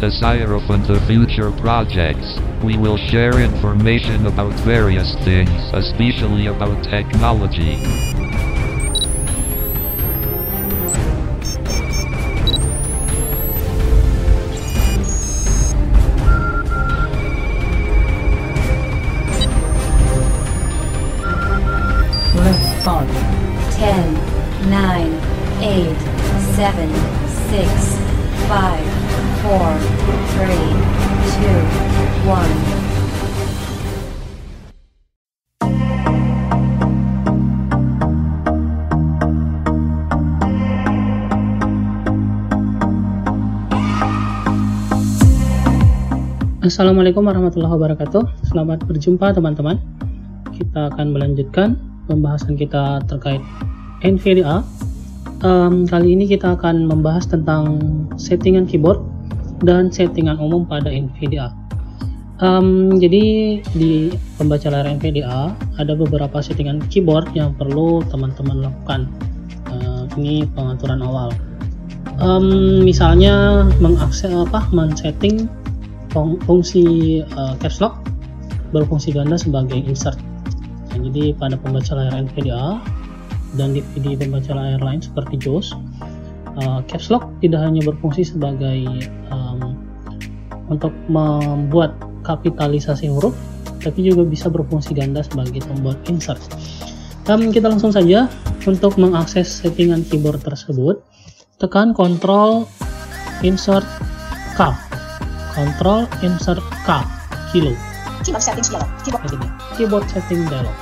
desire open to future projects. We will share information about various things, especially about technology. Let's start. 10, 9, 8, 7, 6, 5, 4, 3, 2, 1. Assalamualaikum warahmatullahi wabarakatuh. Selamat berjumpa teman-teman. Kita akan melanjutkan pembahasan kita terkait NVDA. Em, kali ini kita akan membahas tentang settingan keyboard dan settingan umum pada NVDA. Em, jadi di pembaca layar NVDA ada beberapa settingan keyboard yang perlu teman-teman lakukan. Eh, ini pengaturan awal. Em, misalnya mengakses apa, men-setting fung- fungsi uh, caps lock berfungsi ganda sebagai insert. Nah, jadi pada pembaca layar NVDA dan di, di pembaca layar lain seperti JAWS, uh, caps lock tidak hanya berfungsi sebagai um, untuk membuat kapitalisasi huruf, tapi juga bisa berfungsi ganda sebagai tombol insert. Um, kita langsung saja untuk mengakses settingan keyboard tersebut, tekan Ctrl Insert K. Control Insert K. Kilo. Keyboard settings dialog. Keyboard. Setting dialog.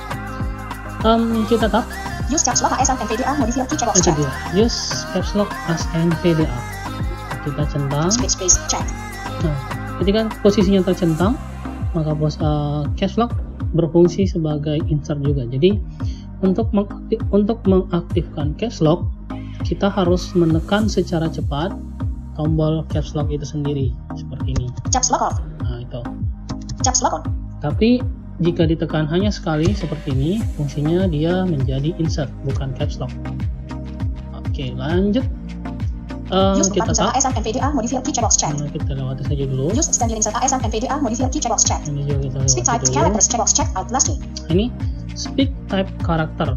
Um, kita tap. Use caps lock AS NVDA modifier check. dia use caps lock as NVDA kita centang. Space space check. nah ketika posisinya tercentang maka pos uh, caps lock berfungsi sebagai insert juga jadi untuk mengaktif, untuk mengaktifkan caps lock kita harus menekan secara cepat tombol caps lock itu sendiri seperti ini Caps lock off. nah itu Caps lock on. Tapi jika ditekan hanya sekali seperti ini, fungsinya dia menjadi insert, bukan caps lock. Oke, lanjut. Use kita button tap. AS NVDA modifier key checkbox check. Nah, kita lewati saja dulu. Use standard insert AS NVDA modifier key checkbox check. Ini juga kita Speak type dulu. characters checkbox check out lastly. Ini speak type karakter.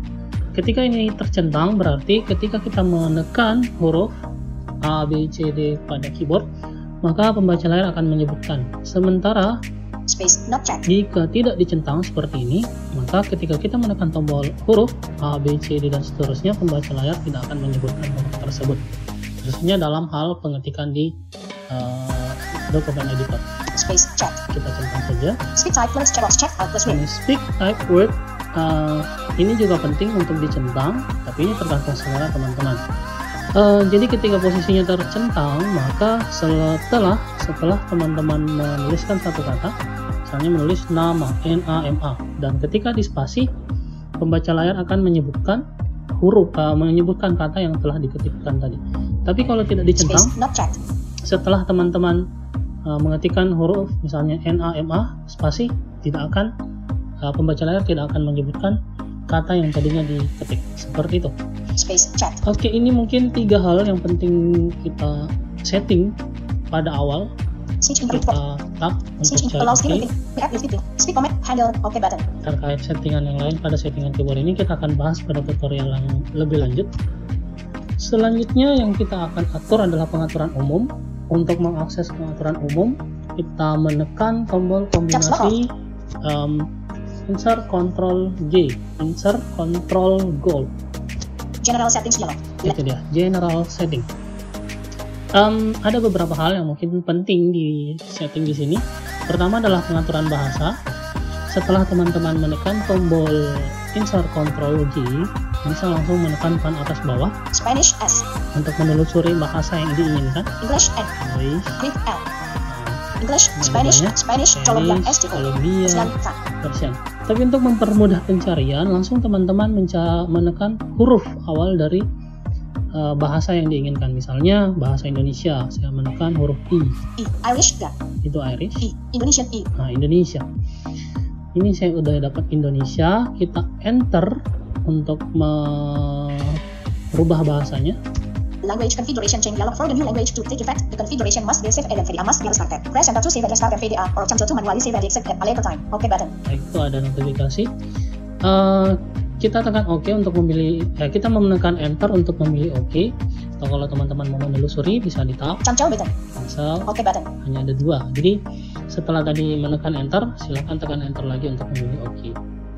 Ketika ini tercentang berarti ketika kita menekan huruf A, B, C, D pada keyboard, maka pembaca layar akan menyebutkan. Sementara Space not check. Jika tidak dicentang seperti ini, maka ketika kita menekan tombol huruf A, B, C, D, dan seterusnya, pembaca layar tidak akan menyebutkan huruf tersebut. Khususnya dalam hal pengetikan di uh, dokumen editor. Space check. Kita centang saja. Speak type words checkbox check out. Ini speak type word. uh, ini juga penting untuk dicentang, tapi ini tergantung selera teman-teman. Uh, jadi ketika posisinya tercentang, maka setelah setelah teman-teman menuliskan satu kata, misalnya menulis nama N A M A, dan ketika di spasi, pembaca layar akan menyebutkan huruf, uh, menyebutkan kata yang telah diketikkan tadi. Tapi kalau tidak dicentang, setelah teman-teman uh, mengetikkan huruf misalnya N A M A spasi tidak akan uh, pembaca layar tidak akan menyebutkan kata yang tadinya diketik seperti itu. Space check. Oke, ini mungkin tiga hal yang penting kita setting pada awal Switch input. kita tap untuk cari oke. handle OK button. terkait settingan yang lain pada settingan keyboard ini kita akan bahas pada tutorial yang lebih lanjut. Selanjutnya yang kita akan atur adalah pengaturan umum. Untuk mengakses pengaturan umum kita menekan tombol kombinasi um, insert control G insert control gold General settings dialog. itu dia general setting Em, ada beberapa hal yang mungkin penting di setting di sini pertama adalah pengaturan bahasa setelah teman-teman menekan tombol insert control G bisa langsung menekan pan atas bawah Spanish S. untuk menelusuri bahasa yang diinginkan English N. English Greek L. English, Spanish. Spanish, Colombia. Colombia. Persian. Tapi untuk mempermudah pencarian, langsung teman-teman menekan huruf awal dari uh, bahasa yang diinginkan. Misalnya bahasa Indonesia, saya menekan huruf I, I. Irish, G. itu Irish. I. Indonesian, I. Nah, Indonesia. Ini saya udah dapat Indonesia, kita enter untuk merubah bahasanya. Language configuration change dialog. For the new language to take effect, the configuration must be saved and NVDA must be restarted. Press enter to save and restart NVDA or cancel to manually save and exit at a later time. OK button. Baik, itu ada notifikasi. Eh, kita tekan OK untuk memilih, ya kita menekan Enter untuk memilih OK. Atau kalau teman-teman mau menelusuri bisa di tab Cancel button. cancel. OK button. Hanya ada dua. Jadi setelah tadi menekan Enter, silakan tekan Enter lagi untuk memilih OK.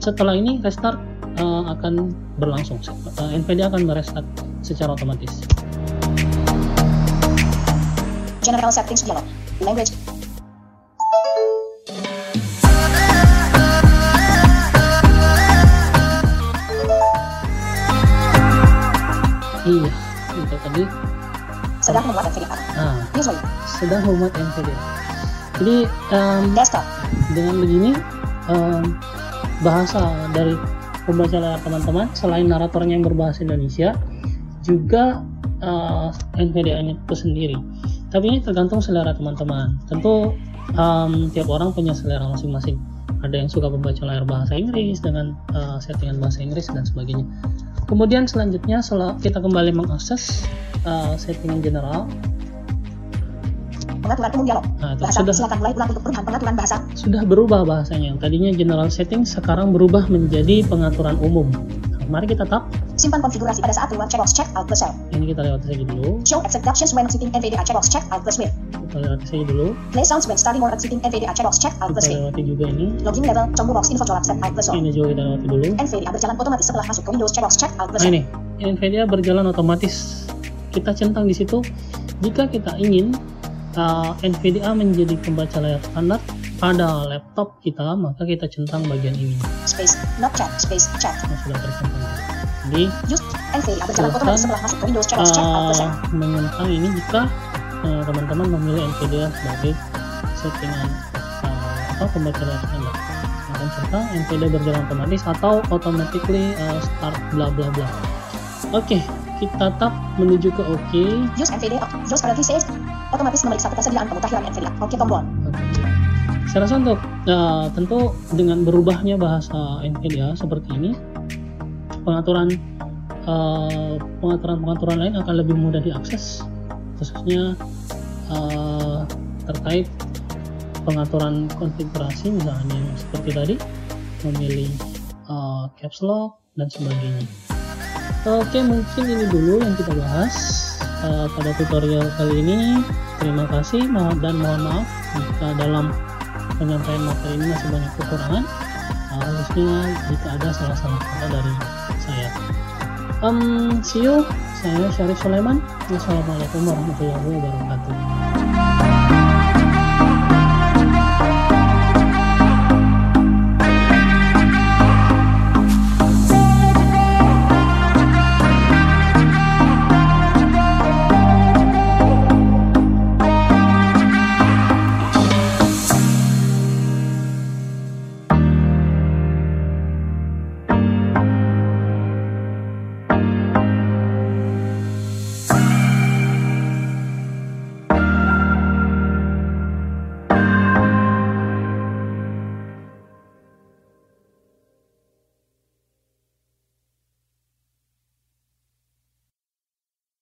Setelah ini restart eh, akan berlangsung. Eh, NVIDIA akan merestart secara otomatis. General settings dialog. Language. Iya, itu tadi. Sedang membuat NVDA. Nah, Usually. sedang membuat NVIDIA. Jadi em, Desktop. dengan begini em, bahasa dari pembaca layar teman-teman selain naratornya yang berbahasa Indonesia juga eh, NVDA-nya itu sendiri. Tapi ini tergantung selera teman-teman. Tentu em, tiap orang punya selera masing-masing. Ada yang suka membaca layar bahasa Inggris dengan eh, settingan bahasa Inggris dan sebagainya. Kemudian selanjutnya setelah kita kembali mengakses eh, settingan general, Pengaturan umum dialog. nah, Bahasa. sudah Silakan mulai ulang untuk perubahan pengaturan bahasa. sudah berubah bahasanya. Yang tadinya general setting sekarang berubah menjadi pengaturan umum. Nah, mari kita tap. Simpan konfigurasi pada saat keluar checkbox check out plus L. Ini kita lewati saja dulu. Show exceptions when exiting NVDA checkbox check out plus with. Kita lewati saja dulu. Play sounds when starting or exiting NVDA checkbox check out plus Kita with. lewati juga ini. Login level, combo box info colap set out plus on. Ini juga kita lewati dulu. NVDA berjalan otomatis setelah masuk ke Windows checkbox check out plus Nah on. ini, NVIDIA berjalan otomatis. Kita centang di situ. Jika kita ingin uh, NVIDIA menjadi pembaca layar standar pada laptop kita, maka kita centang bagian ini. Space, not chat, space, chat. Yang sudah tercentang. NVDA otomatis setelah masuk ke Windows uh, menyentang ini jika uh, teman-teman memilih NVIDIA sebagai settingan uh, atau pembaca layar standar akan serta NVIDIA berjalan otomatis atau automatically uh, start bla bla bla oke kita tap menuju ke OK Use NVDA, use currently saved. Otomatis memeriksa ketersediaan pemutahiran NVDA. Oke tombol. Oke. Saya rasa untuk uh, tentu dengan berubahnya bahasa NVIDIA seperti ini, pengaturan uh, pengaturan-pengaturan lain akan lebih mudah diakses, khususnya uh, terkait pengaturan konfigurasi misalnya seperti tadi memilih uh, caps lock dan sebagainya. Oke, mungkin ini dulu yang kita bahas uh, pada tutorial kali ini. Terima kasih dan mohon maaf jika dalam penyampaian materi ini masih banyak kekurangan, uh, khususnya jika ada salah-salah kata dari saya. Um, see you. Saya Syarif Sulaiman. Wassalamualaikum warahmatullahi wabarakatuh.